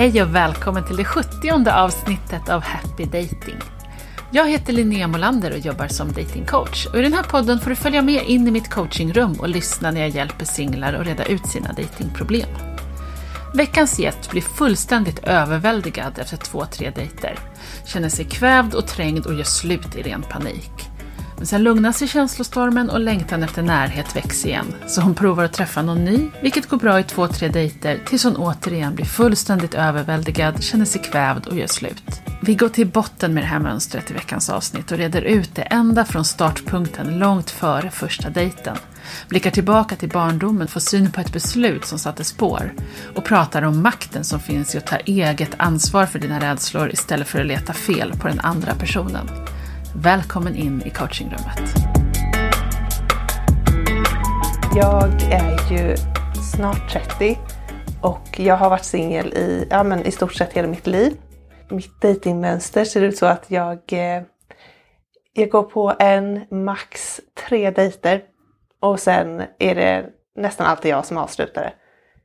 Hej och välkommen till det 70 avsnittet av Happy Dating. Jag heter Linnea Molander och jobbar som datingcoach. Och I den här podden får du följa med in i mitt coachingrum och lyssna när jag hjälper singlar att reda ut sina datingproblem. Veckans gäst blir fullständigt överväldigad efter två, tre dejter. Känner sig kvävd och trängd och gör slut i ren panik. Men sen lugnar sig känslostormen och längtan efter närhet väcks igen. Så hon provar att träffa någon ny, vilket går bra i två, tre dejter tills hon återigen blir fullständigt överväldigad, känner sig kvävd och gör slut. Vi går till botten med det här mönstret i veckans avsnitt och reder ut det ända från startpunkten långt före första dejten. Blickar tillbaka till barndomen, får syn på ett beslut som satte spår och pratar om makten som finns i att ta eget ansvar för dina rädslor istället för att leta fel på den andra personen. Välkommen in i coachingrummet. Jag är ju snart 30 och jag har varit singel i, ja, men i stort sett hela mitt liv. Mitt dejtingmönster ser ut så att jag, eh, jag går på en, max tre dejter och sen är det nästan alltid jag som avslutar det.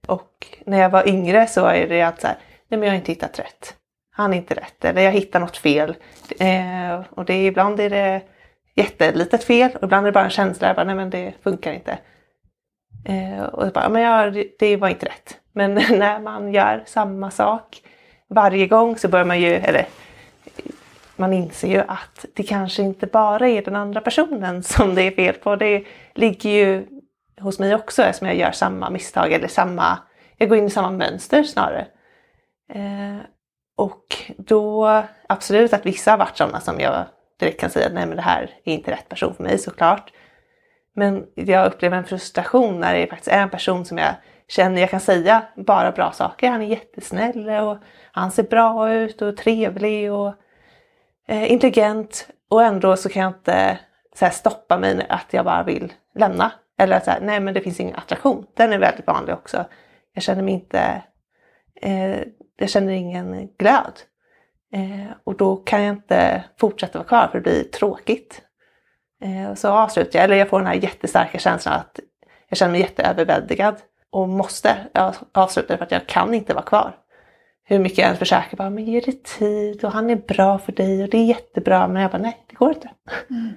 Och när jag var yngre så är det att så här, nej men jag har inte hittat rätt han är inte rätt eller jag hittar något fel. Eh, och det är, ibland är det jättelitet fel och ibland är det bara en känsla, jag bara, nej men det funkar inte. Eh, och bara, men jag, det var inte rätt. Men när man gör samma sak varje gång så börjar man ju, eller man inser ju att det kanske inte bara är den andra personen som det är fel på. Det ligger ju hos mig också eftersom jag gör samma misstag eller samma, jag går in i samma mönster snarare. Eh, och då absolut att vissa har varit sådana som jag direkt kan säga att nej men det här är inte rätt person för mig såklart. Men jag upplever en frustration när det faktiskt är en person som jag känner jag kan säga bara bra saker. Han är jättesnäll och han ser bra ut och trevlig och eh, intelligent. Och ändå så kan jag inte så här, stoppa mig att jag bara vill lämna. Eller att nej men det finns ingen attraktion. Den är väldigt vanlig också. Jag känner mig inte eh, jag känner ingen glöd. Eh, och då kan jag inte fortsätta vara kvar för det blir tråkigt. Eh, så avslutar jag, eller jag får den här jättestarka känslan att jag känner mig jätteöverväldigad och måste avsluta för att jag kan inte vara kvar. Hur mycket jag än försöker, bara, men ge det tid och han är bra för dig och det är jättebra. Men jag bara, nej det går inte. Mm.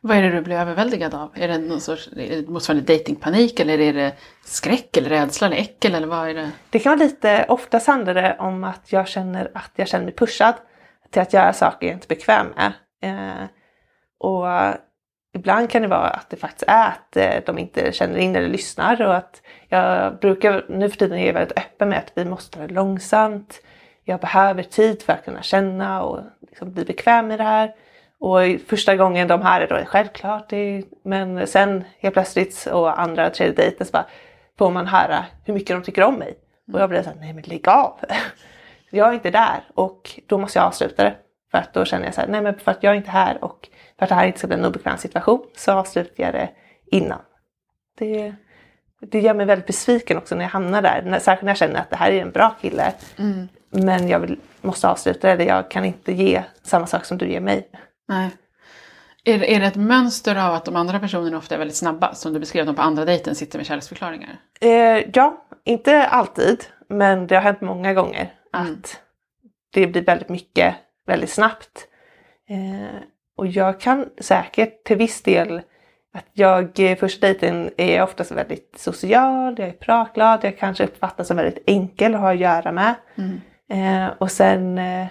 Vad är det du blir överväldigad av? Är det någon sorts motsvarande datingpanik eller är det skräck eller rädsla eller äckel eller vad är det? Det kan vara lite, oftast handlar det om att jag känner att jag känner mig pushad till att göra saker jag inte är bekväm med. Eh, och ibland kan det vara att det faktiskt är att eh, de inte känner in eller lyssnar och att jag brukar, nu för tiden är jag väldigt öppen med att vi måste ta det långsamt. Jag behöver tid för att kunna känna och liksom bli bekväm med det här. Och första gången de här är då självklart, det, men sen helt plötsligt och andra tredje dejten så bara får man höra hur mycket de tycker om mig. Och jag blir såhär, nej men lägg av! Jag är inte där och då måste jag avsluta det. För att då känner jag så här, nej men för att jag är inte här och för att det här inte ska bli en obekväm situation så avslutar jag det innan. Det, det gör mig väldigt besviken också när jag hamnar där, särskilt när jag känner att det här är en bra kille. Mm. Men jag vill, måste avsluta det, jag kan inte ge samma sak som du ger mig. Nej. Är, är det ett mönster av att de andra personerna ofta är väldigt snabba, som du beskrev, de på andra dejten sitter med kärleksförklaringar? Eh, ja, inte alltid, men det har hänt många gånger mm. att det blir väldigt mycket väldigt snabbt. Eh, och jag kan säkert till viss del att jag eh, första dejten är oftast väldigt social, jag är pratglad, jag kanske uppfattas som väldigt enkel att ha att göra med. Mm. Eh, och sen eh,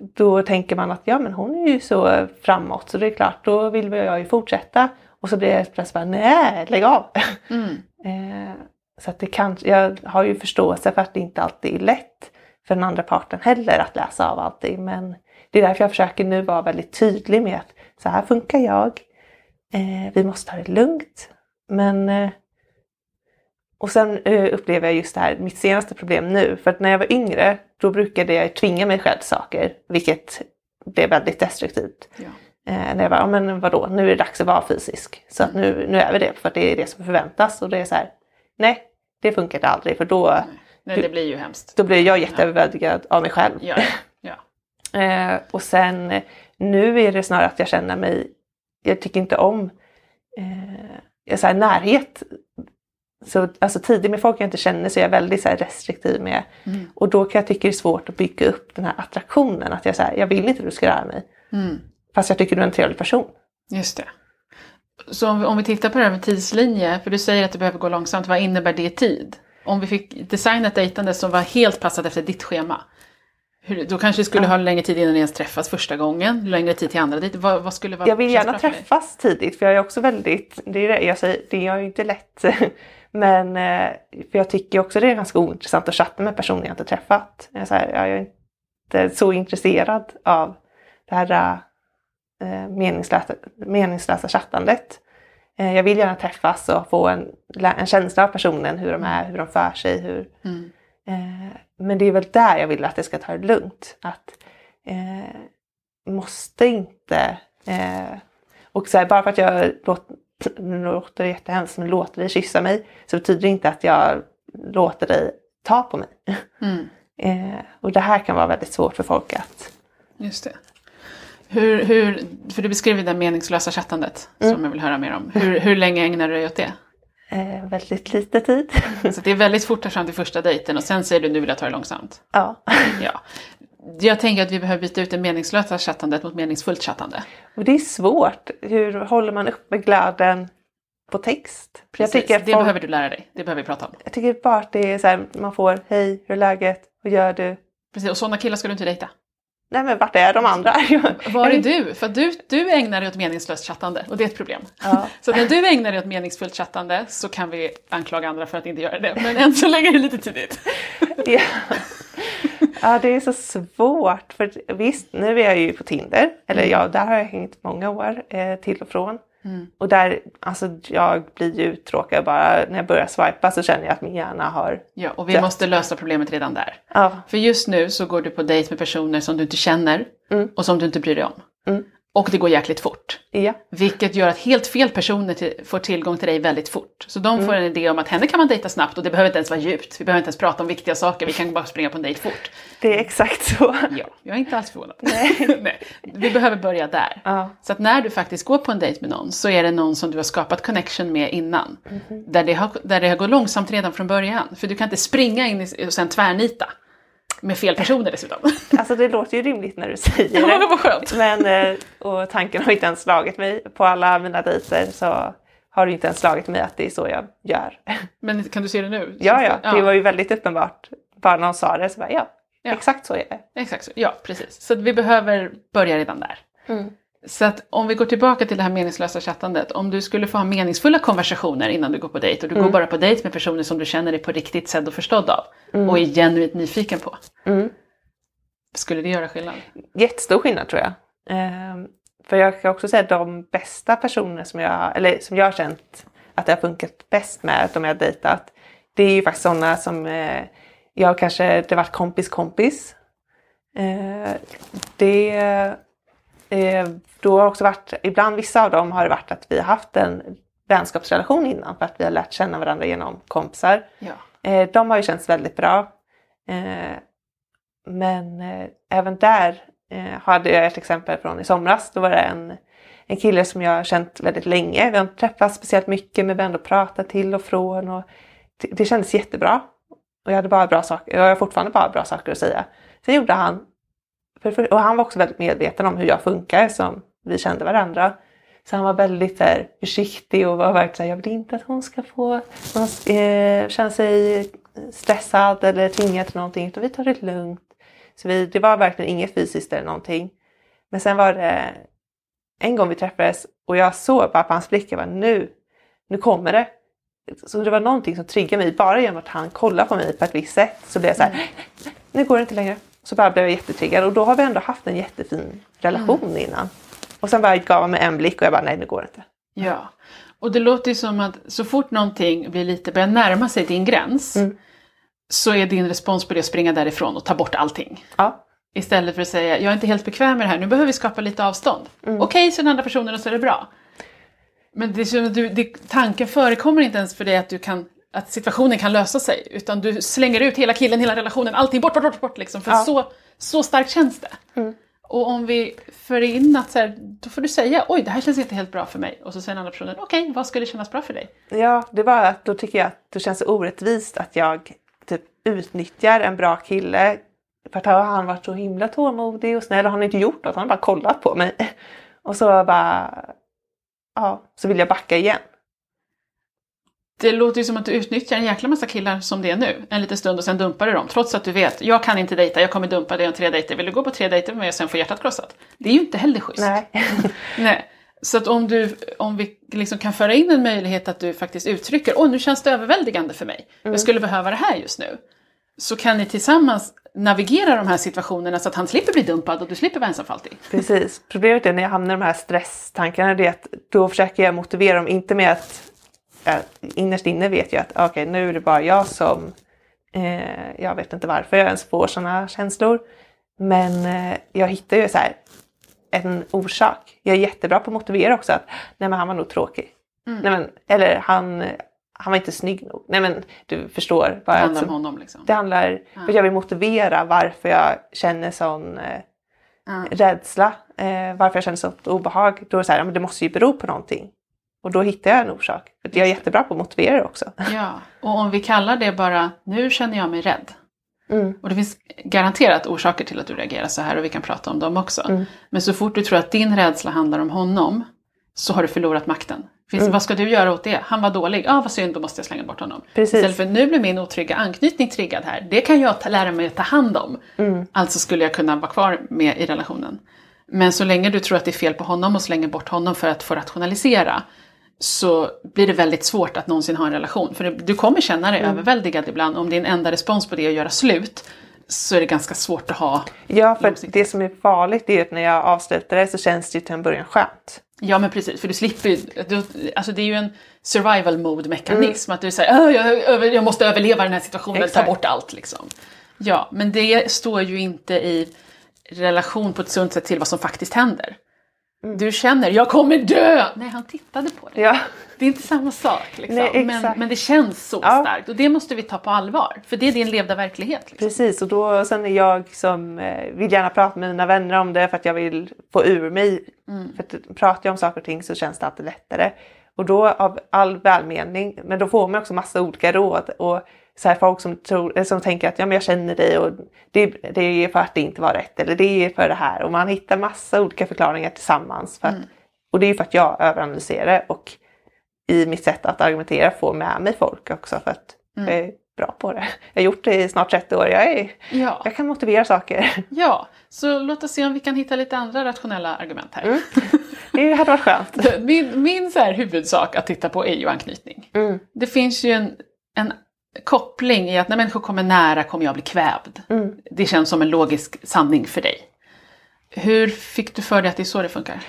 då tänker man att ja men hon är ju så framåt så det är klart då vill jag ju fortsätta. Och så blir jag plötsligt bara nej lägg av. Mm. eh, så att det kan, jag har ju förståelse för att det inte alltid är lätt för den andra parten heller att läsa av allting. Men det är därför jag försöker nu vara väldigt tydlig med att så här funkar jag. Eh, vi måste ta det lugnt. Men eh, och sen uh, upplever jag just det här, mitt senaste problem nu. För att när jag var yngre, då brukade jag tvinga mig själv saker, vilket blev väldigt destruktivt. Ja. Uh, när jag bara, ja men vadå, nu är det dags att vara fysisk. Så att nu, nu är vi det, för att det är det som förväntas. Och det är så här, nej, det funkar aldrig för då... Nej, nej det blir ju hemskt. Då blir jag jätteöverväldigad ja. av mig själv. Ja. Ja. uh, och sen, nu är det snarare att jag känner mig, jag tycker inte om eh, så här, närhet så alltså tidigt med folk jag inte känner så är jag väldigt så här, restriktiv med. Mm. Och då kan jag tycka det är svårt att bygga upp den här attraktionen. Att jag säger jag vill inte att du ska röra mig. Mm. Fast jag tycker du är en trevlig person. Just det. Så om vi, om vi tittar på det här med tidslinje, för du säger att det behöver gå långsamt, vad innebär det i tid? Om vi fick designa ett dejtande som var helt passat efter ditt schema, hur, då kanske det skulle ha längre tid innan ni ens träffas första gången, längre tid till andra dejter. Vad, vad skulle vara Jag vill gärna träffas tidigt för jag är också väldigt, det är det jag säger, det är ju inte lätt. Men eh, för jag tycker också det är ganska ointressant att chatta med personer jag inte träffat. Jag är, så här, jag är inte så intresserad av det här eh, meningslösa, meningslösa chattandet. Eh, jag vill gärna träffas och få en, en känsla av personen, hur de är, hur de för sig. Hur, Mm. eh, men det är väl där jag vill att det ska ta det lugnt. Att eh, måste inte... Eh, och så här, bara för att jag låter, nu låter det jättehemskt, men låter dig kyssa mig så betyder det inte att jag låter dig ta på mig. Mm. Eh, och det här kan vara väldigt svårt för folk att... Just det. Hur, hur, för du beskrev ju det meningslösa chattandet Mm. som jag vill höra mer om. Hur, hur länge ägnar du dig åt det? Eh, väldigt lite tid. Så det är väldigt fort fram till första dejten och sen säger du nu vill jag ta det långsamt. ja. Ja. Jag tänker att vi behöver byta ut det meningslösa chattandet mot meningsfullt chattande. Och det är svårt. Hur håller man uppe glöden på text? För Jag Precis, tycker, det folk, behöver du lära dig. Det behöver vi prata om. jag tycker bara att det är så här, man får hej, hur är läget, vad gör du? Precis, och sådana killar ska du inte dejta. Nej men vart är de andra? Var är du? För du, du ägnar dig åt meningslöst chattande och det är ett problem. Ja. Så när du ägnar dig åt meningsfullt chattande så kan vi anklaga andra för att inte göra det. Men än så länge är det lite tidigt. Ja. ja, det är så svårt. För visst, nu är jag ju på Tinder. Eller ja, där har jag hängt många år eh, till och från. Mm. Och där, alltså jag blir ju uttråkad bara när jag börjar swipa så känner jag att min hjärna har... Ja, och vi Dött. måste lösa problemet redan där. Ja, För just nu så går du på dejt med personer som du inte känner Mm. och som du inte bryr dig om. Mm. Och det går jäkligt fort. ja, Vilket gör att helt fel personer till, får tillgång till dig väldigt fort. Så de får en idé om att henne kan man dejta snabbt och det behöver inte ens vara djupt. Vi behöver inte ens prata om viktiga saker, vi kan bara springa på en dejt fort. det är exakt så. Ja, jag är inte alls förvånad. Nej. Nej. Vi behöver börja där. Ja, Så att när du faktiskt går på en dejt med någon så är det någon som du har skapat connection med innan. Där, det har, där det har gått långsamt redan från början. För du kan inte springa in i, och sen tvärnita. Med fel personer dessutom. alltså det låter ju rimligt när du säger Ja, det. det var skönt. Men, eh, och tanken har inte ens slagit mig. På alla mina dejter så har det inte ens slagit mig att det är så jag gör. Men kan du se det nu? Ja, ja, det var ju väldigt uppenbart. Bara någon sa det så bara, ja, Ja. exakt så är det. Exakt så, ja precis. Så vi behöver börja redan där. Mm. Så att om vi går tillbaka till det här meningslösa chattandet. Om du skulle få ha meningsfulla konversationer innan du går på dejt och du Mm. går bara på dejt med personer som du känner dig på riktigt sedd och förstådd av och är genuint nyfiken på. Mm. Skulle det göra skillnad? Jättestor skillnad tror jag. Ehm, för jag kan också säga att de bästa personer som jag, eller som jag har känt att det har funkat bäst med, de jag har dejtat, det är ju faktiskt sådana som eh, jag kanske, det varit kompis kompis. Eh, det, då har också varit, ibland vissa av dem har det varit att vi har haft en vänskapsrelation innan för att vi har lärt känna varandra genom kompisar. Ja. Eh, de har ju känts väldigt bra. Eh, men eh, även där eh, hade jag ett exempel från i somras. Då var det en, en kille som jag har känt väldigt länge. Vi har inte träffats speciellt mycket men vi har ändå pratat till och från. Och det, det kändes jättebra. Och jag hade bara bra saker, jag har fortfarande bara bra saker att säga. Sen gjorde han, och han var också väldigt medveten om hur jag funkar som vi kände varandra. Så han var väldigt så här, försiktig och var verkligen så här, jag vill inte att hon ska få hon, eh, känna sig stressad eller tvingad till någonting utan vi tar det lugnt. Så vi, det var verkligen inget fysiskt eller någonting. Men sen var det en gång vi träffades och jag såg bara på hans blick, jag bara nu, nu kommer det. Så det var någonting som triggade mig bara genom att han kollade på mig på ett visst sätt. Så blev jag så här, nu går det inte längre. Så bara blev jag jättetriggad och då har vi ändå haft en jättefin relation innan. Och sen bara gav han mig en blick och jag bara nej nu går det inte. Ja. Och det låter ju som att så fort någonting blir lite, börjar närma sig din gräns Mm. så är din respons på det att springa därifrån och ta bort allting. Ja, Istället för att säga, jag är inte helt bekväm med det här, nu behöver vi skapa lite avstånd. Mm. Okej, så den andra personen och så är det bra. Men det det, tanken förekommer inte ens för dig att, du kan, att situationen kan lösa sig. Utan du slänger ut hela killen, hela relationen, allting bort, bort, bort, bort liksom. För Ja. så, så starkt känns det. Mm. Och om vi för in att så här, då får du säga oj det här känns inte helt bra för mig. Och så säger den andra personen okej okay, vad skulle kännas bra för dig? Ja, det var att då tycker jag att det känns orättvist att jag typ utnyttjar en bra kille. För att har han varit så himla tålmodig och snäll och han har inte gjort något, han har bara kollat på mig. Och så bara, ja, så vill jag backa igen. Det låter ju som att du utnyttjar en jäkla massa killar som det är nu, en liten stund och sen dumpar du dem. Trots att du vet, jag kan inte dejta, jag kommer dumpa dig om tre dejter. Vill du gå på tre dejter med mig och sen få hjärtat krossat? Det är ju inte heller schysst. Nej. Nej. Så att om, du, om vi liksom kan föra in en möjlighet att du faktiskt uttrycker, åh nu känns det överväldigande för mig, mm. jag skulle behöva det här just nu. Så kan ni tillsammans navigera de här situationerna så att han slipper bli dumpad och du slipper vara ensam för alltid. Precis. Problemet är när jag hamnar i de här stresstankarna, det är att då försöker jag motivera dem, inte med att jag, innerst inne vet jag att okej okay, nu är det bara jag som, eh, jag vet inte varför jag ens får sådana känslor. Men eh, jag hittar ju så här, en orsak. Jag är jättebra på att motivera också att nej men han var nog tråkig. Mm. Nej, men, eller han, han var inte snygg nog. Nej men du förstår. Bara, det handlar om honom liksom? Det handlar, ja. för jag vill motivera varför jag känner sån eh, ja. rädsla. Eh, varför jag känner sånt obehag. Då är det så här, men det måste ju bero på någonting. Och då hittar jag en orsak. För jag är jättebra på att motivera också. Ja, och om vi kallar det bara, nu känner jag mig rädd. Mm. Och det finns garanterat orsaker till att du reagerar så här och vi kan prata om dem också. Mm. Men så fort du tror att din rädsla handlar om honom så har du förlorat makten. Finns, mm. Vad ska du göra åt det? Han var dålig, ah, vad synd, då måste jag slänga bort honom. Precis. Istället för nu blir min otrygga anknytning triggad här, det kan jag ta, lära mig att ta hand om. Mm. Alltså skulle jag kunna vara kvar med i relationen. Men så länge du tror att det är fel på honom och slänger bort honom för att få rationalisera så blir det väldigt svårt att någonsin ha en relation. För du kommer känna dig mm. överväldigad ibland. Om din enda respons på det är att göra slut så är det ganska svårt att ha Ja, för det som är farligt är att när jag avslutar det så känns det ju till en början skönt. Ja men precis, för du slipper ju, alltså det är ju en survival mode mekanism. Mm. Att du säger jag, jag måste överleva den här situationen, Exakt. ta bort allt liksom. Ja, men det står ju inte i relation på ett sunt sätt till vad som faktiskt händer. Mm. Du känner, jag kommer dö! Nej, han tittade på dig. Ja. Det är inte samma sak. Liksom. Nej, men, men, det känns så ja. starkt och det måste vi ta på allvar. För det är din levda verklighet. Liksom. Precis, och då, sen är jag som eh, vill gärna prata med mina vänner om det för att jag vill få ur mig. Mm. För att pratar jag om saker och ting så känns det alltid lättare. Och då av all välmening, men då får man också massa olika råd. Och så här folk som, tror, som tänker att ja, men jag känner dig och det, det är för att det inte var rätt eller det är för det här. Och man hittar massa olika förklaringar tillsammans. För att, mm. Och det är för att jag överanalyserar och i mitt sätt att argumentera får med mig folk också för att mm. jag är bra på det. Jag har gjort det i snart 30 år. Jag, är, ja. jag kan motivera saker. Ja, så låt oss se om vi kan hitta lite andra rationella argument här. Mm. Det hade varit skönt. Min, min så huvudsak att titta på är ju anknytning. Mm. Det finns ju en, en koppling i att när människor kommer nära kommer jag bli kvävd. Mm. Det känns som en logisk sanning för dig. Hur fick du för dig att det är så det funkar?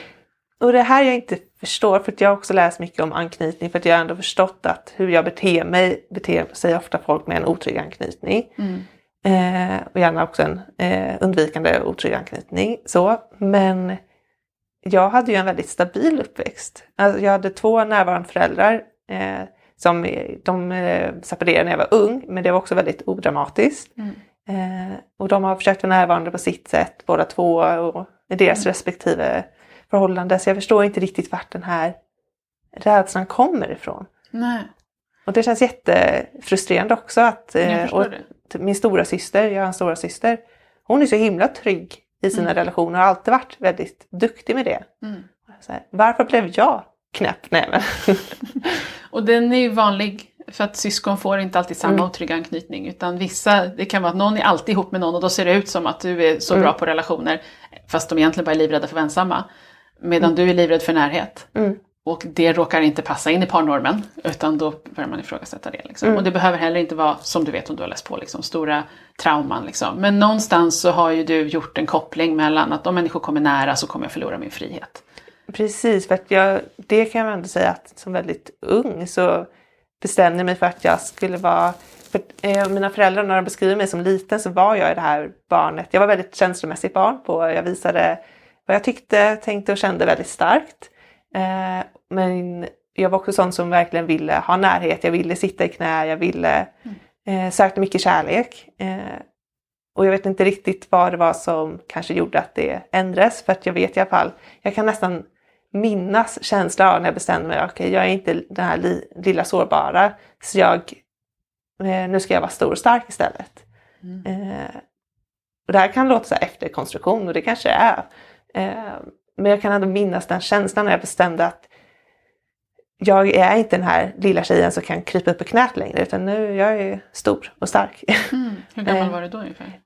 Och det här jag inte förstår, för jag har också läst mycket om anknytning, för att jag har ändå förstått att hur jag beter mig beter sig ofta folk med en otrygg anknytning. Mm. Eh, och gärna också en eh, undvikande otrygg anknytning. Så. Men jag hade ju en väldigt stabil uppväxt. Alltså, jag hade två närvarande föräldrar. Eh, som, de eh, separerade när jag var ung, men det var också väldigt odramatiskt. Mm. Eh, och de har försökt vara närvarande på sitt sätt, båda två, och i deras mm. respektive förhållande. Så jag förstår inte riktigt vart den här rädslan kommer ifrån. Nej. Och det känns jättefrustrerande också att eh, och min stora syster, jag har en stora syster, hon är så himla trygg i sina mm. relationer och har alltid varit väldigt duktig med det. Mm. Här, varför blev jag knäpp? Nej, men. och den är ju vanlig för att syskon får inte alltid samma mm. otrygga anknytning utan vissa, det kan vara att någon är alltid ihop med någon och då ser det ut som att du är så mm. bra på relationer fast de egentligen bara är livrädda för ensamma. Medan mm. du är livrädd för närhet. Mm. Och det råkar inte passa in i parnormen utan då börjar man ifrågasätta det. Liksom. Mm. Och det behöver heller inte vara, som du vet om du har läst på, liksom, stora trauman. Liksom. Men någonstans så har ju du gjort en koppling mellan att om människor kommer nära så kommer jag förlora min frihet. Precis, för att jag, det kan jag ändå säga att som väldigt ung så bestämde jag mig för att jag skulle vara för, eh, mina föräldrar när de beskriver mig som liten så var jag det här barnet. Jag var väldigt känslomässigt barn. på. Jag visade vad jag tyckte, tänkte och kände väldigt starkt. Eh, men jag var också sån som verkligen ville ha närhet. Jag ville sitta i knä, jag ville mm. eh, sökte mycket kärlek. Eh, och jag vet inte riktigt vad det var som kanske gjorde att det ändrades för att jag vet i alla fall, jag kan nästan minnas känslan av när jag bestämde mig, okej okay, jag är inte den här li, lilla sårbara så jag, eh, nu ska jag vara stor och stark istället. Mm. Eh, och det här kan låta så här efterkonstruktion och det kanske är. Eh, men jag kan ändå minnas den känslan när jag bestämde att jag är inte den här lilla tjejen som kan krypa upp i knät längre utan nu jag är stor och stark. Mm. Hur gammal var du då ungefär?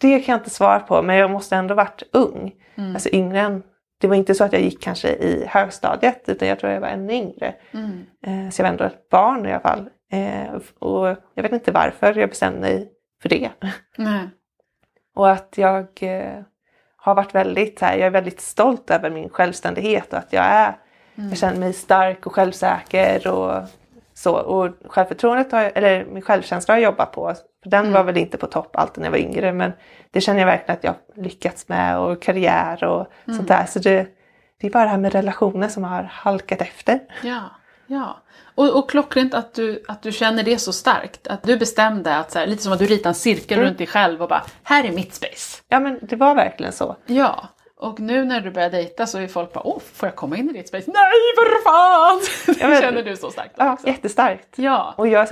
Det kan jag inte svara på men jag måste ändå varit ung. Mm. Alltså yngre än, det var inte så att jag gick kanske i högstadiet utan jag tror jag var ännu yngre. Mm. Eh, så jag var ändå ett barn i alla fall. Eh, och jag vet inte varför jag bestämde mig för det. Nej. Och att jag eh, har varit väldigt, här, jag är väldigt stolt över min självständighet och att jag är, mm. jag känner mig stark och självsäker och så. Och självförtroendet, har, eller min självkänsla har jag jobbat på. Den mm. var väl inte på topp alltid när jag var yngre men det känner jag verkligen att jag lyckats med och karriär och mm. sånt där. Så det, det är bara det här med relationer som har halkat efter. Ja, ja. Och, och klockrent att du, att du känner det så starkt. Att du bestämde att, så här, lite som att du ritar en cirkel mm. runt dig själv och bara, här är mitt space. Ja men det var verkligen så. Ja. Och nu när du börjar dejta så är folk bara, åh, får jag komma in i ditt space? Nej för fan! Men, känner du så starkt Ja, också. jättestarkt. Ja. Och, jag,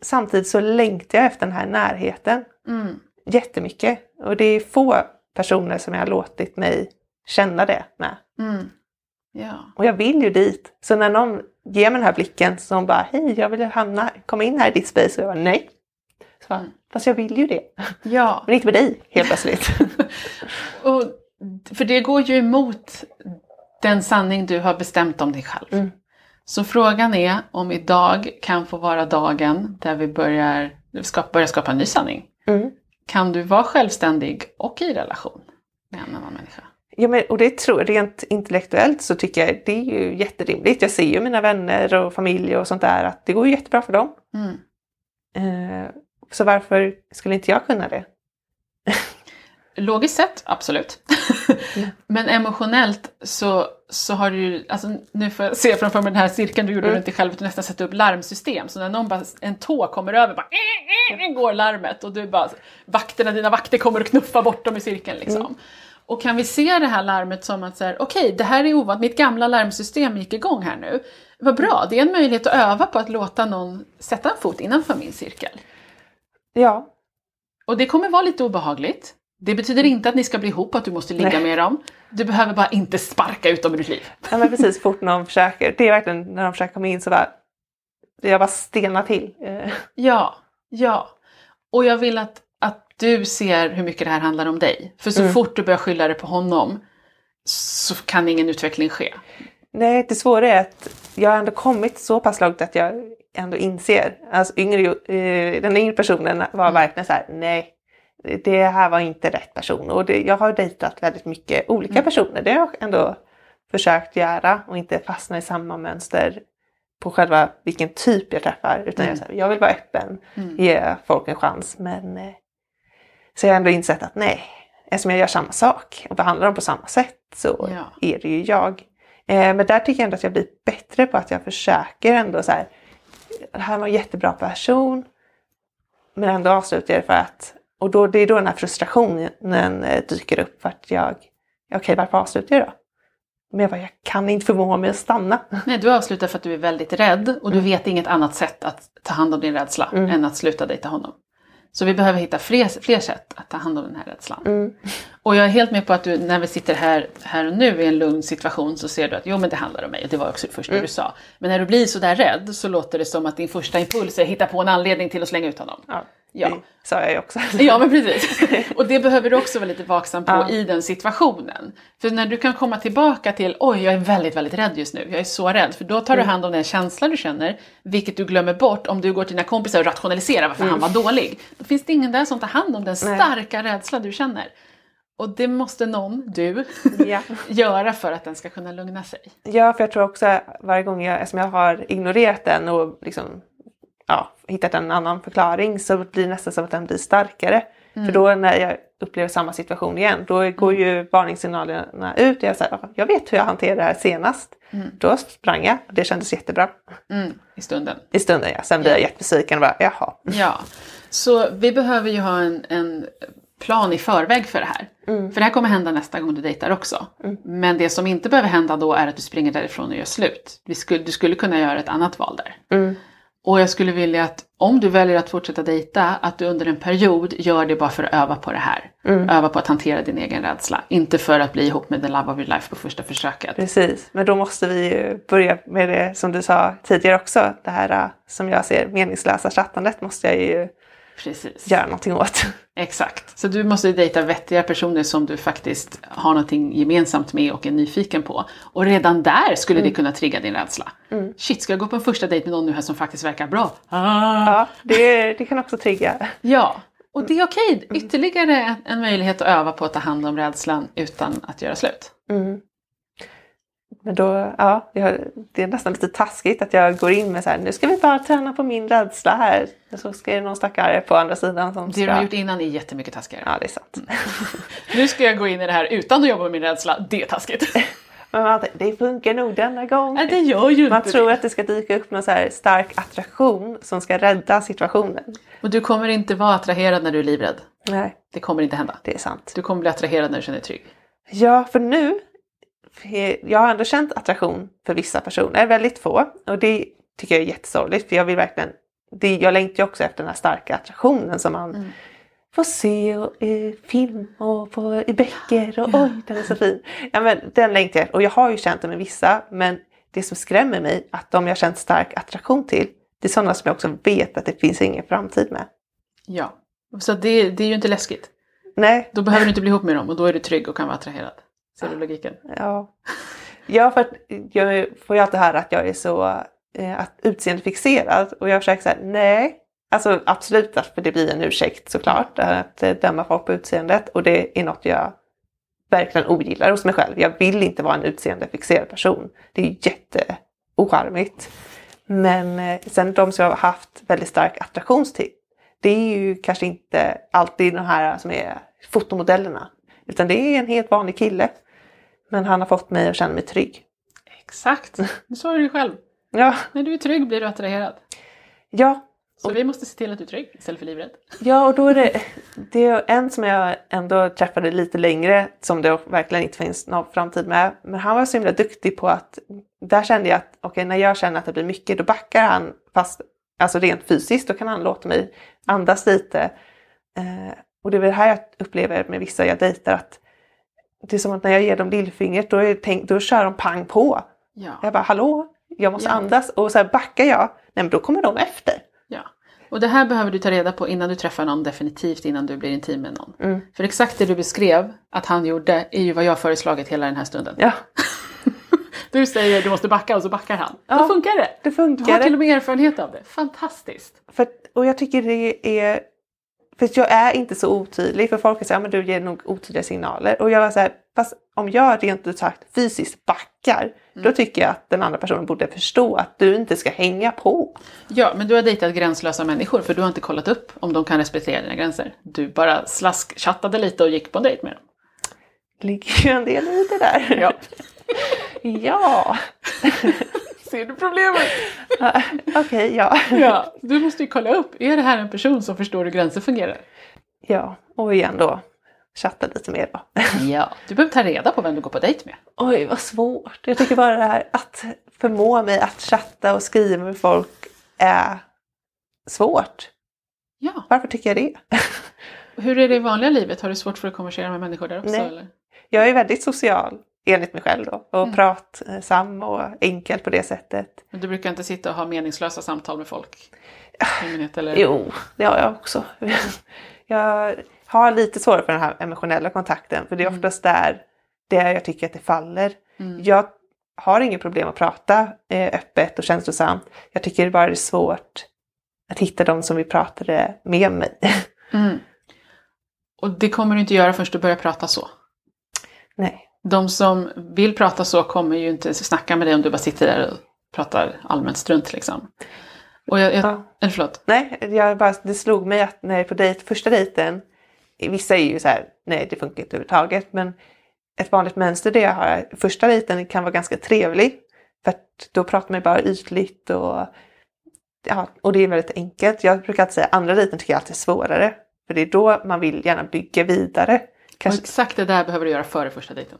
samtidigt så längtar jag efter den här närheten. Mm. Jättemycket. Och det är få personer som jag har låtit mig känna det med. Mm. Ja. Och jag vill ju dit. Så när någon ger mig den här blicken som bara, hej jag vill hamna, komma in här i ditt space. Och jag bara, nej. Så bara, mm. Fast jag vill ju det. Ja. Men inte med dig helt plötsligt. och, för det går ju emot den sanning du har bestämt om dig själv. Mm. Så frågan är om idag kan få vara dagen där vi börjar skapa, börjar skapa en ny sanning. Mm. Kan du vara självständig och i relation med en annan människa? Ja, men, och det tror rent intellektuellt så tycker jag det är ju jätterimligt. Jag ser ju mina vänner och familj och sånt där att det går jättebra för dem. Mm. Eh, så varför skulle inte jag kunna det? Logiskt sett, absolut. Mm. Men emotionellt så, så har du alltså nu får jag se framför mig den här cirkeln du gjorde mm. runt dig själv, att du nästan sätter upp larmsystem. Så när någon bara, en tå kommer över, bara äh, äh, går larmet och du bara, vakterna, dina vakter kommer och knuffar bort dem i cirkeln liksom. Mm. Och kan vi se det här larmet som att okej, okay, det här är ovant, mitt gamla larmsystem gick igång här nu. Vad bra, det är en möjlighet att öva på att låta någon sätta en fot innanför min cirkel. Ja. Och det kommer vara lite obehagligt. Det betyder inte att ni ska bli ihop, att du måste ligga Nej. med dem. Du behöver bara inte sparka ut dem ur ditt liv. Ja men precis, fort någon försöker. Det är verkligen när de försöker komma in så bara, jag bara stelnar till. Eh. Ja, ja. Och jag vill att du ser hur mycket det här handlar om dig. För så mm. fort du börjar skylla det på honom så kan ingen utveckling ske. Nej, det svåra är att jag har ändå kommit så pass långt att jag ändå inser. Alltså yngre, eh, den yngre personen var mm. verkligen så här, nej, det här var inte rätt person. Och det, jag har dejtat väldigt mycket olika mm. personer. Det har jag ändå försökt göra och inte fastna i samma mönster på själva vilken typ jag träffar. Utan mm. jag, här, jag vill vara öppen, mm. ge folk en chans. Men eh, så jag har ändå insett att nej, eftersom jag gör samma sak och behandlar dem på samma sätt så ja. är det ju jag. Eh, men där tycker jag ändå att jag blir bättre på att jag försöker ändå så här, det här var en jättebra person, men ändå avslutar jag det för att, och då, det är då den här frustrationen eh, dyker upp för att jag, okej okay, varför avslutar jag då? Men jag bara, jag kan inte förmå mig att stanna. Nej, du avslutar för att du är väldigt rädd och du mm. vet inget annat sätt att ta hand om din rädsla mm. än att sluta dejta honom. Så vi behöver hitta fler, fler sätt att ta hand om den här rädslan. Mm. Och jag är helt med på att du, när vi sitter här, här och nu i en lugn situation så ser du att jo men det handlar om mig. Och det var också det första mm. du sa. Men när du blir sådär rädd så låter det som att din första impuls är att hitta på en anledning till att slänga ut honom. Ja. Ja. Det sa jag ju också. Ja men precis. Och det behöver du också vara lite vaksam på ja. i den situationen. För när du kan komma tillbaka till oj jag är väldigt väldigt rädd just nu, jag är så rädd. För då tar du mm. hand om den känsla du känner, vilket du glömmer bort om du går till dina kompisar och rationaliserar varför mm. han var dålig. Då finns det ingen där som tar hand om den starka Nej. rädsla du känner. Och det måste någon, du, ja. göra för att den ska kunna lugna sig. Ja, för jag tror också varje gång jag, eftersom jag har ignorerat den och liksom hittat en annan förklaring så blir det nästan som att den blir starkare. Mm. För då när jag upplever samma situation igen, då går mm. ju varningssignalerna ut och jag säger jag vet hur jag hanterade det här senast. Mm. Då sprang jag och det kändes jättebra. Mm. I stunden? I stunden ja, sen blir jag jättebesviken och bara jaha. Ja, Så vi behöver ju ha en, en plan i förväg för det här. Mm. För det här kommer hända nästa gång du dejtar också. Men det som inte behöver hända då är att du springer därifrån och gör slut. Vi skulle, du skulle kunna göra ett annat val där. Mm. Och jag skulle vilja att om du väljer att fortsätta dejta, att du under en period gör det bara för att öva på det här. Mm. Öva på att hantera din egen rädsla. Inte för att bli ihop med the love of your life på första försöket. Precis, men då måste vi ju börja med det som du sa tidigare också. Det här äh, som jag ser meningslösa chattandet måste jag ju Precis. göra någonting åt. Exakt. Så du måste dejta vettiga personer som du faktiskt har någonting gemensamt med och är nyfiken på. Och redan där skulle det kunna trigga din rädsla. Shit, ska jag gå på en första dejt med någon nu här som faktiskt verkar bra? Ah. Ja, det, det kan också trigga. Ja, och det är okej. Ytterligare en, en möjlighet att öva på att ta hand om rädslan utan att göra slut. Mm. Men då, ja, det är nästan lite taskigt att jag går in med så här, nu ska vi bara träna på min rädsla här. Och så ska det någon stackare på andra sidan som Det ska... du har gjort innan är jättemycket taskigare. Ja, det är sant. Nu ska jag gå in i det här utan att jobba med min rädsla. Det är taskigt. Men man det funkar nog denna gång. Nej, det gör ju Man tror det. att det ska dyka upp någon så stark attraktion som ska rädda situationen. Och du kommer inte vara attraherad när du är livrädd. Nej, Det kommer inte hända. det är sant. Du kommer bli attraherad när du känner dig trygg. Ja, för nu, jag har ändå känt attraktion för vissa personer, väldigt få. Och det tycker jag är jättesorgligt för jag vill verkligen, det, jag längtar ju också efter den här starka attraktionen som man Mm. får se och, i film och på, i böcker och oj den är så fin. Ja, men den längtar jag och jag har ju känt det med vissa men det som skrämmer mig att de jag känt stark attraktion till det är sådana som jag också vet att det finns ingen framtid med. Ja. Så det, det är ju inte läskigt. Nej, Då behöver du inte bli ihop med dem och då är du trygg och kan vara attraherad. Ser du logiken? Ja, ja för att jag får ju alltid höra att jag är så eh, utseendefixerad och jag försöker säga nej. Alltså absolut, för det blir en ursäkt såklart eh, att eh, döma folk på utseendet och det är något jag verkligen ogillar hos mig själv. Jag vill inte vara en utseendefixerad person. Det är jätteocharmigt. Men eh, sen de som jag har haft väldigt stark attraktion till, det är ju kanske inte alltid de här som är fotomodellerna. Utan det är en helt vanlig kille. Men han har fått mig att känna mig trygg. Exakt. Nu sa du det själv. Ja, När du är trygg blir du attraherad. ja, Så vi måste se till att du är trygg istället för livrädd. ja och då är det, det är en som jag ändå träffade lite längre som det verkligen inte finns någon framtid med. Men han var så himla duktig på att, där kände jag att okej när jag känner att det blir mycket då backar han fast alltså rent fysiskt då kan han låta mig andas lite. Eh, och det är väl det här jag upplever med vissa jag dejtar att det är som att när jag ger dem lillfingret då, är tänkt, då kör de pang på. Ja. Jag bara hallå, jag måste Ja. andas och så här backar jag, nej men då kommer de efter. ja. Och det här behöver du ta reda på innan du träffar någon, definitivt innan du blir intim med någon. Mm. För exakt det du beskrev att han gjorde är ju vad jag föreslagit hela den här stunden. Ja, Du säger du måste backa och så backar han. Då Ja, funkar det. det Du funkar. har till och med erfarenhet av det. Fantastiskt. För, och jag tycker det är... För jag är inte så otydlig. För folk säger att du ger nog otydliga signaler. Och jag var så här, fast om jag rent ut sagt fysiskt backar. Då tycker jag att den andra personen borde förstå att du inte ska hänga på. Ja, men du har dejtat gränslösa människor för du har inte kollat upp om de kan respektera dina gränser. Du bara slaskchattade lite och gick på en dejt med dem. ligger ju en del i det där. Ja. ja. Ser du problemet? Okej, ja. Ja, du måste ju kolla upp. Är det här en person som förstår hur gränser fungerar? Ja, och igen då. Chatta lite mer då. Ja. Du behöver ta reda på vem du går på dejt med. Oj, vad svårt. Jag tycker bara det här att förmå mig att chatta och skriva med folk är svårt. Ja. Varför tycker jag det? Hur är det i vanliga livet? Har du svårt för att konversera med människor där också? Nej. Eller? Jag är väldigt social enligt mig själv då och Mm. pratsam och enkel på det sättet. Men du brukar inte sitta och ha meningslösa samtal med folk? I allmänhet, eller? Jo, det har jag också. Jag har lite svårare för den här emotionella kontakten för det är Mm. oftast där, där jag tycker att det faller. Mm. Jag har inget problem att prata eh, öppet och känslosamt. Jag tycker bara det är svårt att hitta de som vill prata det med mig. Mm. Och det kommer du inte göra förrän du börjar prata så. Nej. De som vill prata så kommer ju inte snacka med dig om du bara sitter där och pratar allmänt strunt liksom. Och jag, jag, Ja. eller förlåt. Nej, jag bara, det slog mig att när jag är på dejt, första dejten, vissa är ju så här, nej det funkar inte överhuvudtaget, men ett vanligt mönster det jag har, första dejten kan vara ganska trevlig. För att då pratar man bara ytligt och ja, och det är väldigt enkelt. Jag brukar alltid säga andra dejten tycker jag alltid är svårare. För det är då man vill gärna bygga vidare. Och Kanske, exakt det där behöver du göra före första dejten.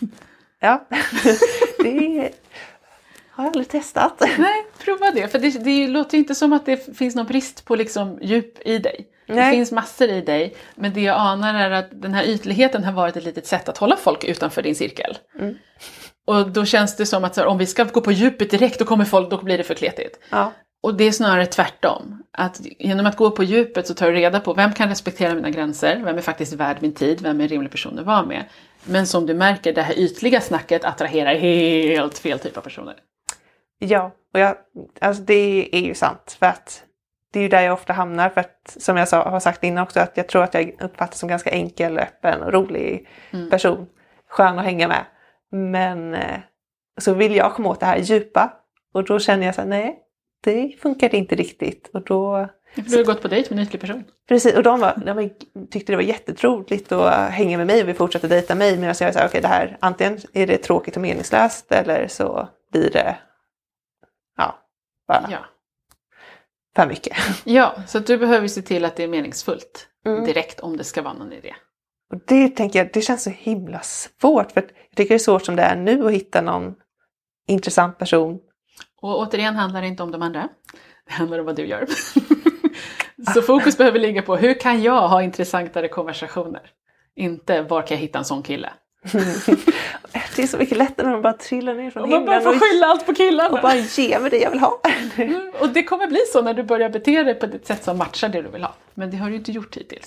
ja, det har jag aldrig testat. Nej, prova det. För det, det låter inte som att det finns någon brist på liksom djup i dig. Det Nej. finns massor i dig, men det jag anar är att den här ytligheten har varit ett litet sätt att hålla folk utanför din cirkel. Mm. Och då känns det som att här, om vi ska gå på djupet direkt, då kommer folk, då blir det för kletigt. Ja, Och det är snarare tvärtom. Att genom att gå på djupet så tar du reda på vem kan respektera mina gränser, vem är faktiskt värd min tid, vem är en rimlig person att vara med. Men som du märker, det här ytliga snacket attraherar helt fel typ av personer. ja. och jag, alltså det är ju sant. För att det är ju där jag ofta hamnar. För att som jag sa, har sagt innan också, att jag tror att jag uppfattas som ganska enkel, öppen och rolig Mm. person. Skön att hänga med. Men eh, så vill jag komma åt det här djupa. Och då känner jag så här, nej, det funkar inte riktigt. Och då du har gått på dejt med en ytlig person. Precis, och de, var, de tyckte det var jättetroligt att hänga med mig och vi fortsatte dejta mig. Medan jag sa, okej det här, antingen är det tråkigt och meningslöst eller så blir det, ja, bara Ja. för mycket. ja, så du behöver se till att det är meningsfullt Mm. direkt om det ska vara någon idé. Och det tänker jag, det känns så himla svårt. För jag tycker det är svårt som det är nu att hitta någon intressant person. Och återigen handlar det inte om de andra. Det handlar om vad du gör. så fokus behöver ligga på hur kan jag ha intressantare konversationer? Inte var kan jag hitta en sån kille? det är så mycket lättare när de bara trillar ner från Och man bara himlen får skylla allt på killarna. och bara ge mig det jag vill ha. Mm, Och det kommer bli så när du börjar bete dig på ett sätt som matchar det du vill ha. Men det har du inte gjort hittills.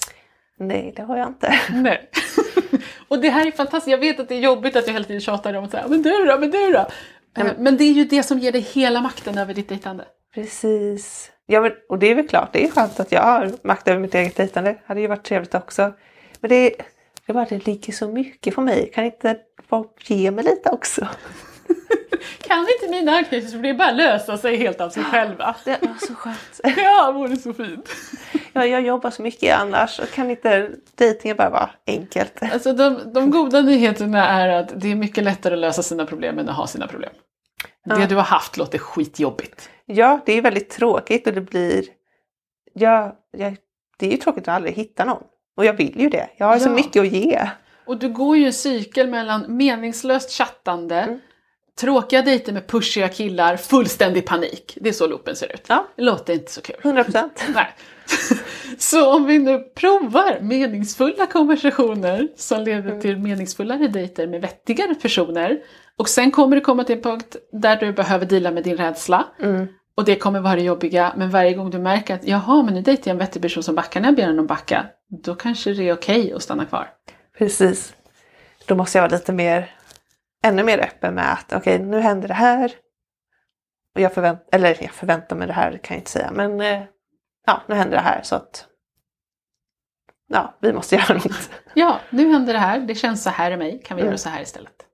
Nej, det har jag inte. Nej. och det här är fantastiskt. Jag vet att det är jobbigt att jag hela tiden tjatar om att säga men du då, men du då? Eh, Men det är ju det som ger dig hela makten över ditt dejtande. Precis. Ja, men, och det är väl klart, det är skönt att jag har makt över mitt eget dejtande. Det hade ju varit trevligt också. Men det, det bara det ligger så mycket på mig. Kan inte folk ge mig lite också? Kan inte mina anknytningsproblem bara lösa sig helt av sig själva? Det är så skönt. Ja, vore så fint. Ja, jag jobbar så mycket annars. Och kan inte dejtingen bara vara enkelt? Alltså de, de goda nyheterna är att det är mycket lättare att lösa sina problem än att ha sina problem. Det Ja. du har haft låter skitjobbigt. Ja, det är väldigt tråkigt och det blir... Ja, jag, det är ju tråkigt att aldrig hitta någon. Och jag vill ju det. Jag har så Ja. mycket att ge. Och du går ju en cykel mellan meningslöst chattande, Mm. Tråkiga dejter med pushiga killar, fullständig panik. Det är så loopen ser ut. Ja. Det låter inte så kul. 100 procent. Nej. Så om vi nu provar meningsfulla konversationer som leder Mm. till meningsfullare dejter med vettigare personer och sen kommer det komma till en punkt där du behöver dela med din rädsla Mm. och det kommer vara det jobbiga men varje gång du märker att jaha men nu dejtar jag en vettig person som backar när jag ber honom backa då kanske det är okej att stanna kvar. Precis. Då måste jag vara lite mer, ännu mer öppen med att okej, nu händer det här. Och jag förväntar, eller jag förväntar mig det här kan jag inte säga, men eh, ja, nu händer det här så att ja, vi måste göra något. Ja, nu händer det här, det känns så här i mig, kan vi Mm. göra så här istället?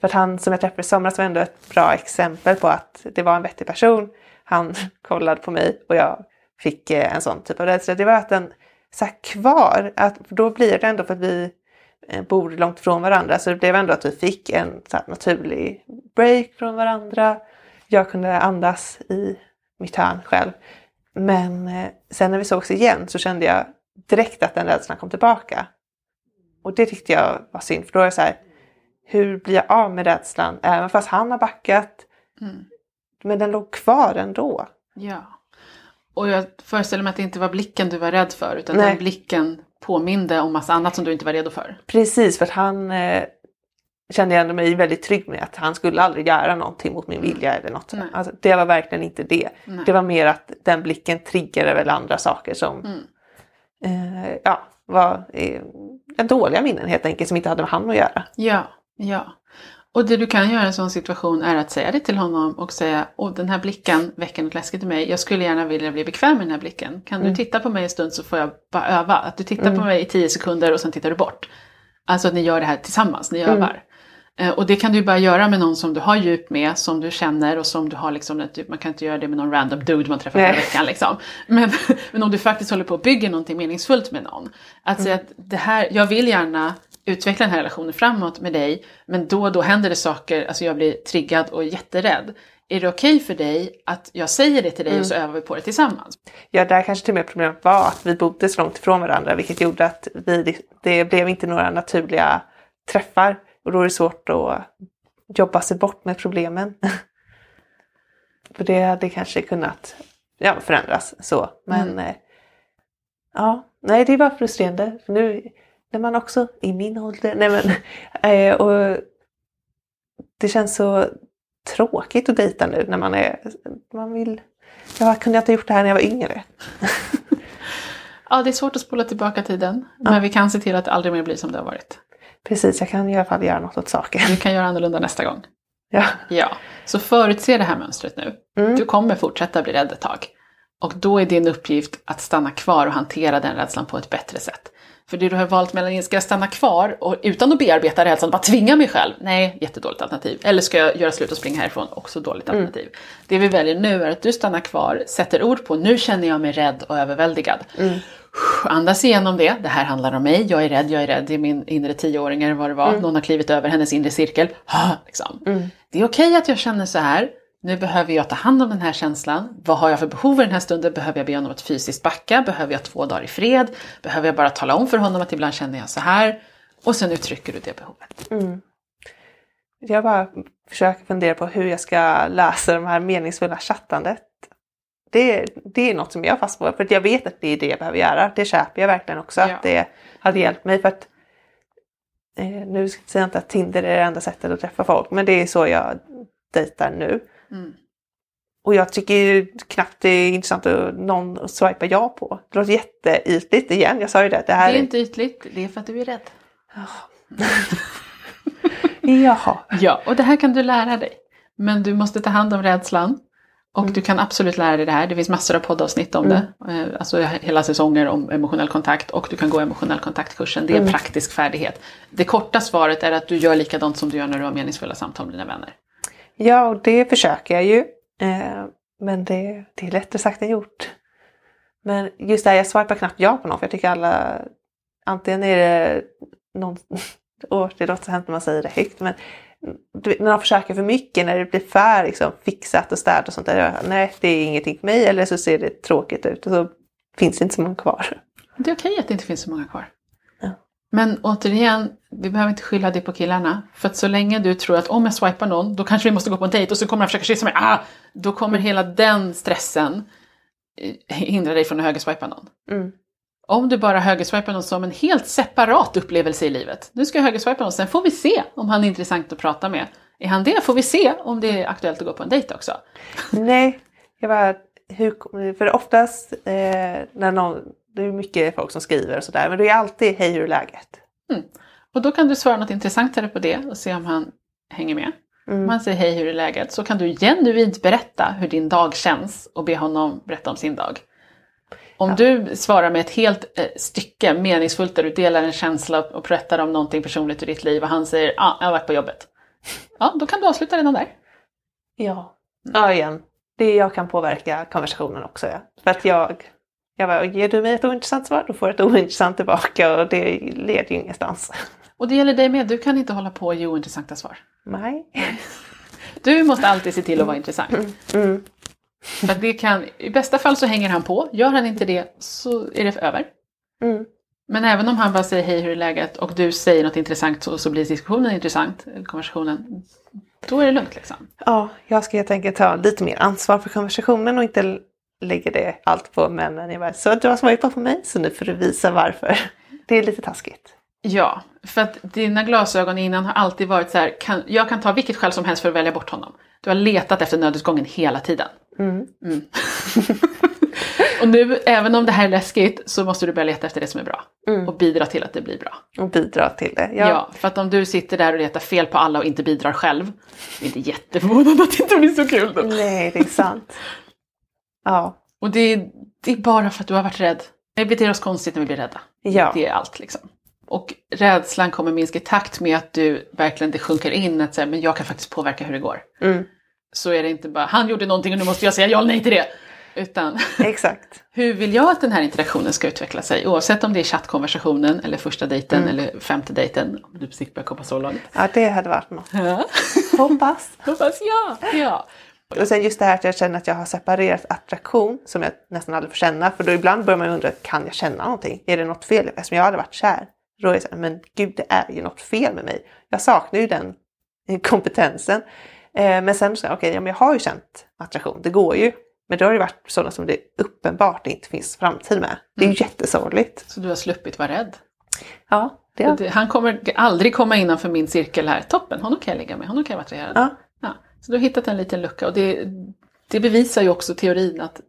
För att han som jag träffade i somras var ändå ett bra exempel på att det var en vettig person. Han kollade på mig och jag fick eh, en sån typ av rädsla. Det var att den satt kvar. Att, då blir det ändå för att vi eh, bor långt ifrån varandra. Så det blev ändå att vi fick en naturlig break från varandra. Jag kunde andas i mitt hörn själv. Men eh, sen när vi sågs igen så kände jag direkt att den rädslan kom tillbaka. Och det tyckte jag var synd. För då är jag så här, hur blir jag av med rädslan? Även fast han har backat. Mm. Men den låg kvar ändå. Ja. Och jag föreställer mig att det inte var blicken du var rädd för utan Nej. den blicken påminde om massa annat som du inte var redo för. Precis, för att han eh, kände jag ändå mig väldigt trygg med att han skulle aldrig göra någonting mot min vilja eller något. Alltså, det var verkligen inte det. Nej. Det var mer att den blicken triggade väl andra saker som Mm. eh, ja, var eh, dåliga minnen helt enkelt som inte hade med han att göra. Ja, ja. Och det du kan göra i en sån situation är att säga det till honom och säga Åh, den här blicken väcker något läskigt i mig. Jag skulle gärna vilja bli bekväm med den här blicken. Kan Mm. du titta på mig en stund så får jag bara öva. Att du tittar Mm. på mig i tio sekunder och sen tittar du bort. Alltså att ni gör det här tillsammans, ni Mm. övar. Eh, Och det kan du bara göra med någon som du har djup med, som du känner och som du har liksom, man kan inte göra det med någon random dude man träffar förra veckan liksom. Men, men om du faktiskt håller på att bygga någonting meningsfullt med någon. Att säga att det här, jag vill gärna utveckla den här relationen framåt med dig, men då och då händer det saker, alltså jag blir triggad och jätterädd. Är det okej för dig att jag säger det till dig och så övar vi på det tillsammans? Ja, där kanske till och med problemet var att vi bodde så långt ifrån varandra vilket gjorde att vi, det blev inte några naturliga träffar och då är det svårt att jobba sig bort med problemen. För det hade kanske kunnat ja, förändras så. Men Mm. eh, ja, nej det var frustrerande. För nu när man också i min ålder, nej men, eh, och det känns så tråkigt att dejta nu när man är, man vill, jag kunde inte ha gjort det här när jag var yngre. Ja, det är svårt att spola tillbaka tiden, men vi kan se till att det aldrig mer blir som det har varit. Precis, jag kan i alla fall göra något åt saken. Vi kan göra annorlunda nästa gång. Ja. Ja, så förutse det här mönstret nu. Mm. Du kommer fortsätta bli rädd ett tag. Och då är din uppgift att stanna kvar och hantera den rädslan på ett bättre sätt. För det du har valt mellan, ska jag stanna kvar och utan att bearbeta rädslan, bara tvinga mig själv? Nej, jättedåligt alternativ. Eller ska jag göra slut och springa härifrån? Också dåligt alternativ. Det vi väljer nu är att du stannar kvar, sätter ord på, nu känner jag mig rädd och överväldigad. Andas igenom det, det här handlar om mig, jag är rädd, jag är rädd, det är min inre tioåring eller vad det var, någon har klivit över hennes inre cirkel. Ah, liksom. Det är okej att jag känner så här, nu behöver jag ta hand om den här känslan. Vad har jag för behov i den här stunden? Behöver jag be honom att fysiskt backa? Behöver jag två dagar i fred? Behöver jag bara tala om för honom att ibland känner jag så här? Och sen uttrycker du det behovet. Jag bara försöker fundera på hur jag ska läsa de här meningsfulla chattandet. Det, det är något som jag fast på, för att jag vet att det är det jag behöver göra. Det köper jag verkligen också, Ja. att det hade hjälpt mig. för att eh, Nu säger jag inte att Tinder är det enda sättet att träffa folk, men det är så jag dejtar nu. Mm. Och jag tycker knappt det är intressant att någon swipar ja på. Det låter jätteytligt igen, jag sa ju det. Det Det här är inte ytligt, det är för att du är rädd. Jaha. Ja, och det här kan du lära dig. Men du måste ta hand om rädslan. Och du kan absolut lära dig det här. Det finns massor av poddavsnitt om det. Eh, Alltså hela säsonger om emotionell kontakt. Och du kan gå emotionell kontaktkursen. Det är en praktisk färdighet. Det korta svaret är att du gör likadant som du gör när du har meningsfulla samtal med dina vänner. Ja, och det försöker jag ju. Eh, men det, det är lättare sagt än gjort. Men just det här, jag swipar knappt ja på någon för jag tycker alla... Antingen är det någon... Åh, det låter så hemskt när man säger det högt men när de försöker för mycket, när det blir för liksom, fixat och städat och sånt där. Nej, det är ingenting för mig eller så ser det tråkigt ut och så finns det inte så många kvar. Det är okej att det inte finns så många kvar. Men återigen, vi behöver inte skylla det på killarna. För att så länge du tror att om jag swipar någon, då kanske vi måste gå på en dejt och så kommer han försöka kyssa mig. Ah! Då kommer hela den stressen eh, hindra dig från att högerswipa någon. Mm. Om du bara högerswipar någon som en helt separat upplevelse i livet. Nu ska jag högerswipa någon, sen får vi se om han är intressant att prata med. Är han det får vi se om det är aktuellt att gå på en dejt också. Nej, jag bara, hur, för oftast eh, när någon, det är mycket folk som skriver och sådär, men det är alltid hej hur är läget? Och då kan du svara något intressantare på det och se om han hänger med. Om han säger hej, hur är läget? Så kan du genuint berätta hur din dag känns och be honom berätta om sin dag. Om du svarar med ett helt eh, stycke meningsfullt där du delar en känsla och berättar om någonting personligt i ditt liv och han säger ja, ah, jag har varit på jobbet. Ja, då kan du avsluta redan där. Ja. Ja, igen. Det jag kan påverka konversationen också. Ja. För att jag, jag bara, ger du mig ett ointressant svar, då får jag ett ointressant tillbaka och det leder ju ingenstans. Och det gäller dig med, du kan inte hålla på och ge ointressanta svar. Nej. Du måste alltid se till att vara intressant. Mm. För att det kan, I bästa fall så hänger han på, gör han inte det så är det över. Mm. Men även om han bara säger hej, hur är läget? Och du säger något intressant så, så blir diskussionen intressant, eller konversationen. Då är det lugnt liksom. Ja, jag ska helt enkelt ta lite mer ansvar för konversationen och inte lägga det allt på männen. Jag bara, så du har swipat på mig så nu får du visa varför. Det är lite taskigt. Ja, för att dina glasögon innan har alltid varit så här, kan, jag kan ta vilket skäl som helst för att välja bort honom. Du har letat efter nödutgången hela tiden. Mm. Och nu, även om det här är läskigt, så måste du börja leta efter det som är bra. Mm. Och bidra till att det blir bra. Och bidra till det. Ja. Ja. för att om du sitter där och letar fel på alla och inte bidrar själv, det är inte jätteförvånande att det inte blir så kul då. Nej, det är sant. Ja. Och det är, det är bara för att du har varit rädd. Vi beter oss konstigt när vi blir rädda. Ja. Det är allt liksom. Och rädslan kommer minska i takt med att du verkligen det sjunker in att säga, men jag kan faktiskt påverka hur det går. Mm. Så är det inte bara, han gjorde någonting och nu måste jag säga ja eller nej till det. Utan Exakt. hur vill jag att den här interaktionen ska utveckla sig? Oavsett om det är chattkonversationen eller första dejten eller femte dejten. Om du precis börjar komma så långt. Ja, det hade varit något. Ja. Hoppas. Hoppas ja. ja. Och sen just det här att jag känner att jag har separerat attraktion som jag nästan aldrig får känna. För då ibland börjar man undra, kan jag känna någonting? Är det något fel? Eftersom jag hade varit kär. Då är det så här, men gud det är ju något fel med mig. Jag saknar ju den kompetensen. Eh, men sen så, okej, okay, ja, jag har ju känt attraktion, det går ju. Men då har det varit sådana som det uppenbart inte finns framtid med. Det är ju mm. jättesorgligt. Så du har sluppit vara rädd? Ja. Det har... Han kommer aldrig komma innanför min cirkel här. Toppen, honom kan jag ligga med, honom kan jag vara attraherad. Ja. ja. Så du har hittat en liten lucka och det, det bevisar ju också teorin att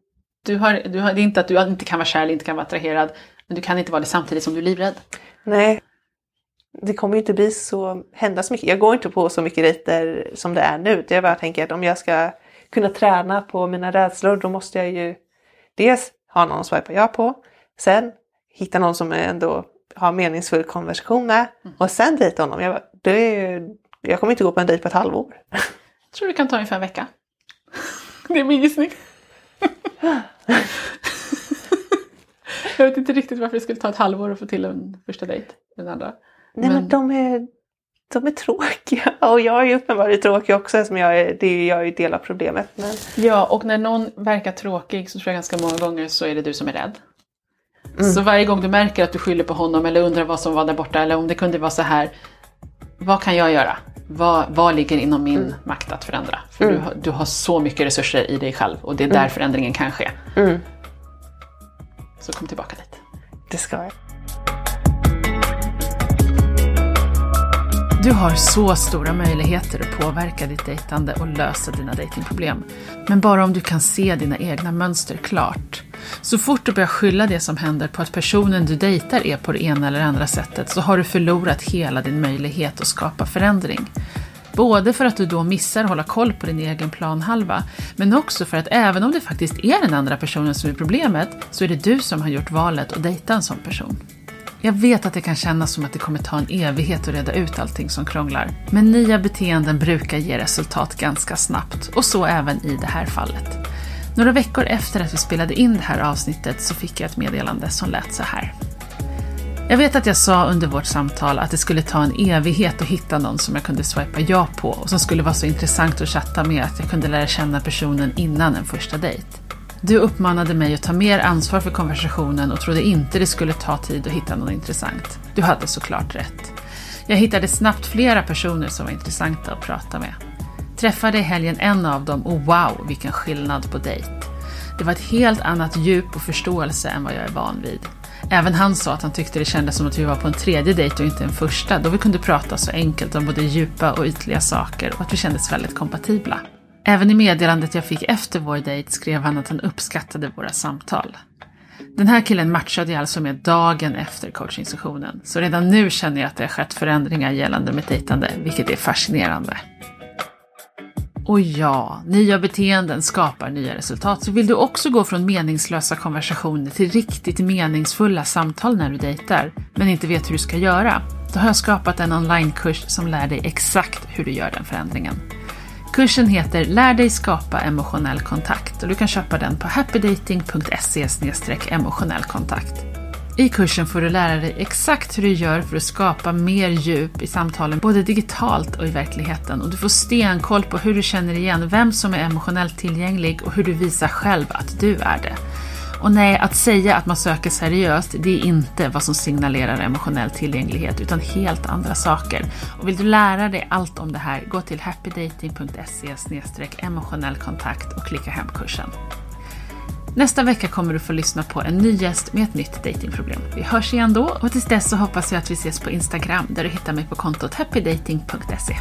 du har, du har, det är inte att du inte kan vara kär eller inte kan vara attraherad, men du kan inte vara det samtidigt som du är livrädd. Nej, det kommer ju inte bli så, hända så mycket. Jag går inte på så mycket dejter som det är nu. Jag bara tänker att om jag ska kunna träna på mina rädslor då måste jag ju dels ha någon att swipa ja på, sen hitta någon som jag ändå har meningsfull konversation med mm. och sen dejta honom. Jag, det är, jag kommer inte gå på en dejt på ett halvår. Jag tror det kan ta ungefär en vecka. Det är min gissning. jag vet inte riktigt varför det skulle ta ett halvår att få till en första dejt. Den andra. Nej men, men de, är, de är tråkiga och jag är uppenbarligen tråkig också eftersom jag är, det är, jag är del av problemet. Men... Ja och när någon verkar tråkig så tror jag ganska många gånger så är det du som är rädd. Mm. Så varje gång du märker att du skyller på honom eller undrar vad som var där borta eller om det kunde vara så här. Vad kan jag göra? Vad, vad ligger inom min mm. makt att förändra? För mm. du, du, har så mycket resurser i dig själv och det är där mm. förändringen kan ske. Mm. Så kom tillbaka dit. Det ska jag. Du har så stora möjligheter att påverka ditt dejtande och lösa dina dejtingproblem. Men bara om du kan se dina egna mönster klart. Så fort du börjar skylla det som händer på att personen du dejtar är på det ena eller andra sättet så har du förlorat hela din möjlighet att skapa förändring. Både för att du då missar att hålla koll på din egen planhalva, men också för att även om det faktiskt är den andra personen som är problemet, så är det du som har gjort valet att dejta en sån person. Jag vet att det kan kännas som att det kommer ta en evighet att reda ut allting som krånglar. Men nya beteenden brukar ge resultat ganska snabbt och så även i det här fallet. Några veckor efter att vi spelade in det här avsnittet så fick jag ett meddelande som lät så här. Jag vet att jag sa under vårt samtal att det skulle ta en evighet att hitta någon som jag kunde swipa ja på och som skulle vara så intressant att chatta med att jag kunde lära känna personen innan en första dejt. Du uppmanade mig att ta mer ansvar för konversationen och trodde inte det skulle ta tid att hitta någon intressant. Du hade såklart rätt. Jag hittade snabbt flera personer som var intressanta att prata med. Träffade i helgen en av dem och wow vilken skillnad på dejt. Det var ett helt annat djup och förståelse än vad jag är van vid. Även han sa att han tyckte det kändes som att vi var på en tredje dejt och inte en första, då vi kunde prata så enkelt om både djupa och ytliga saker och att vi kändes väldigt kompatibla. Även i meddelandet jag fick efter vår dejt skrev han att han uppskattade våra samtal. Den här killen matchade jag alltså med dagen efter coachingsessionen, så redan nu känner jag att det har skett förändringar gällande mitt dejtande, vilket är fascinerande. Och ja, nya beteenden skapar nya resultat. Så vill du också gå från meningslösa konversationer till riktigt meningsfulla samtal när du dejtar, men inte vet hur du ska göra, då har jag skapat en onlinekurs som lär dig exakt hur du gör den förändringen. Kursen heter Lär dig skapa emotionell kontakt och du kan köpa den på happydating.se emotionell kontakt. I kursen får du lära dig exakt hur du gör för att skapa mer djup i samtalen, både digitalt och i verkligheten. Och du får stenkoll på hur du känner igen vem som är emotionellt tillgänglig och hur du visar själv att du är det. Och nej, att säga att man söker seriöst, det är inte vad som signalerar emotionell tillgänglighet, utan helt andra saker. Och vill du lära dig allt om det här, gå till happydating.se emotionell kontakt och klicka hem kursen. Nästa vecka kommer du få lyssna på en ny gäst med ett nytt datingproblem. Vi hörs igen då och tills dess så hoppas jag att vi ses på Instagram där du hittar mig på kontot happydating.se.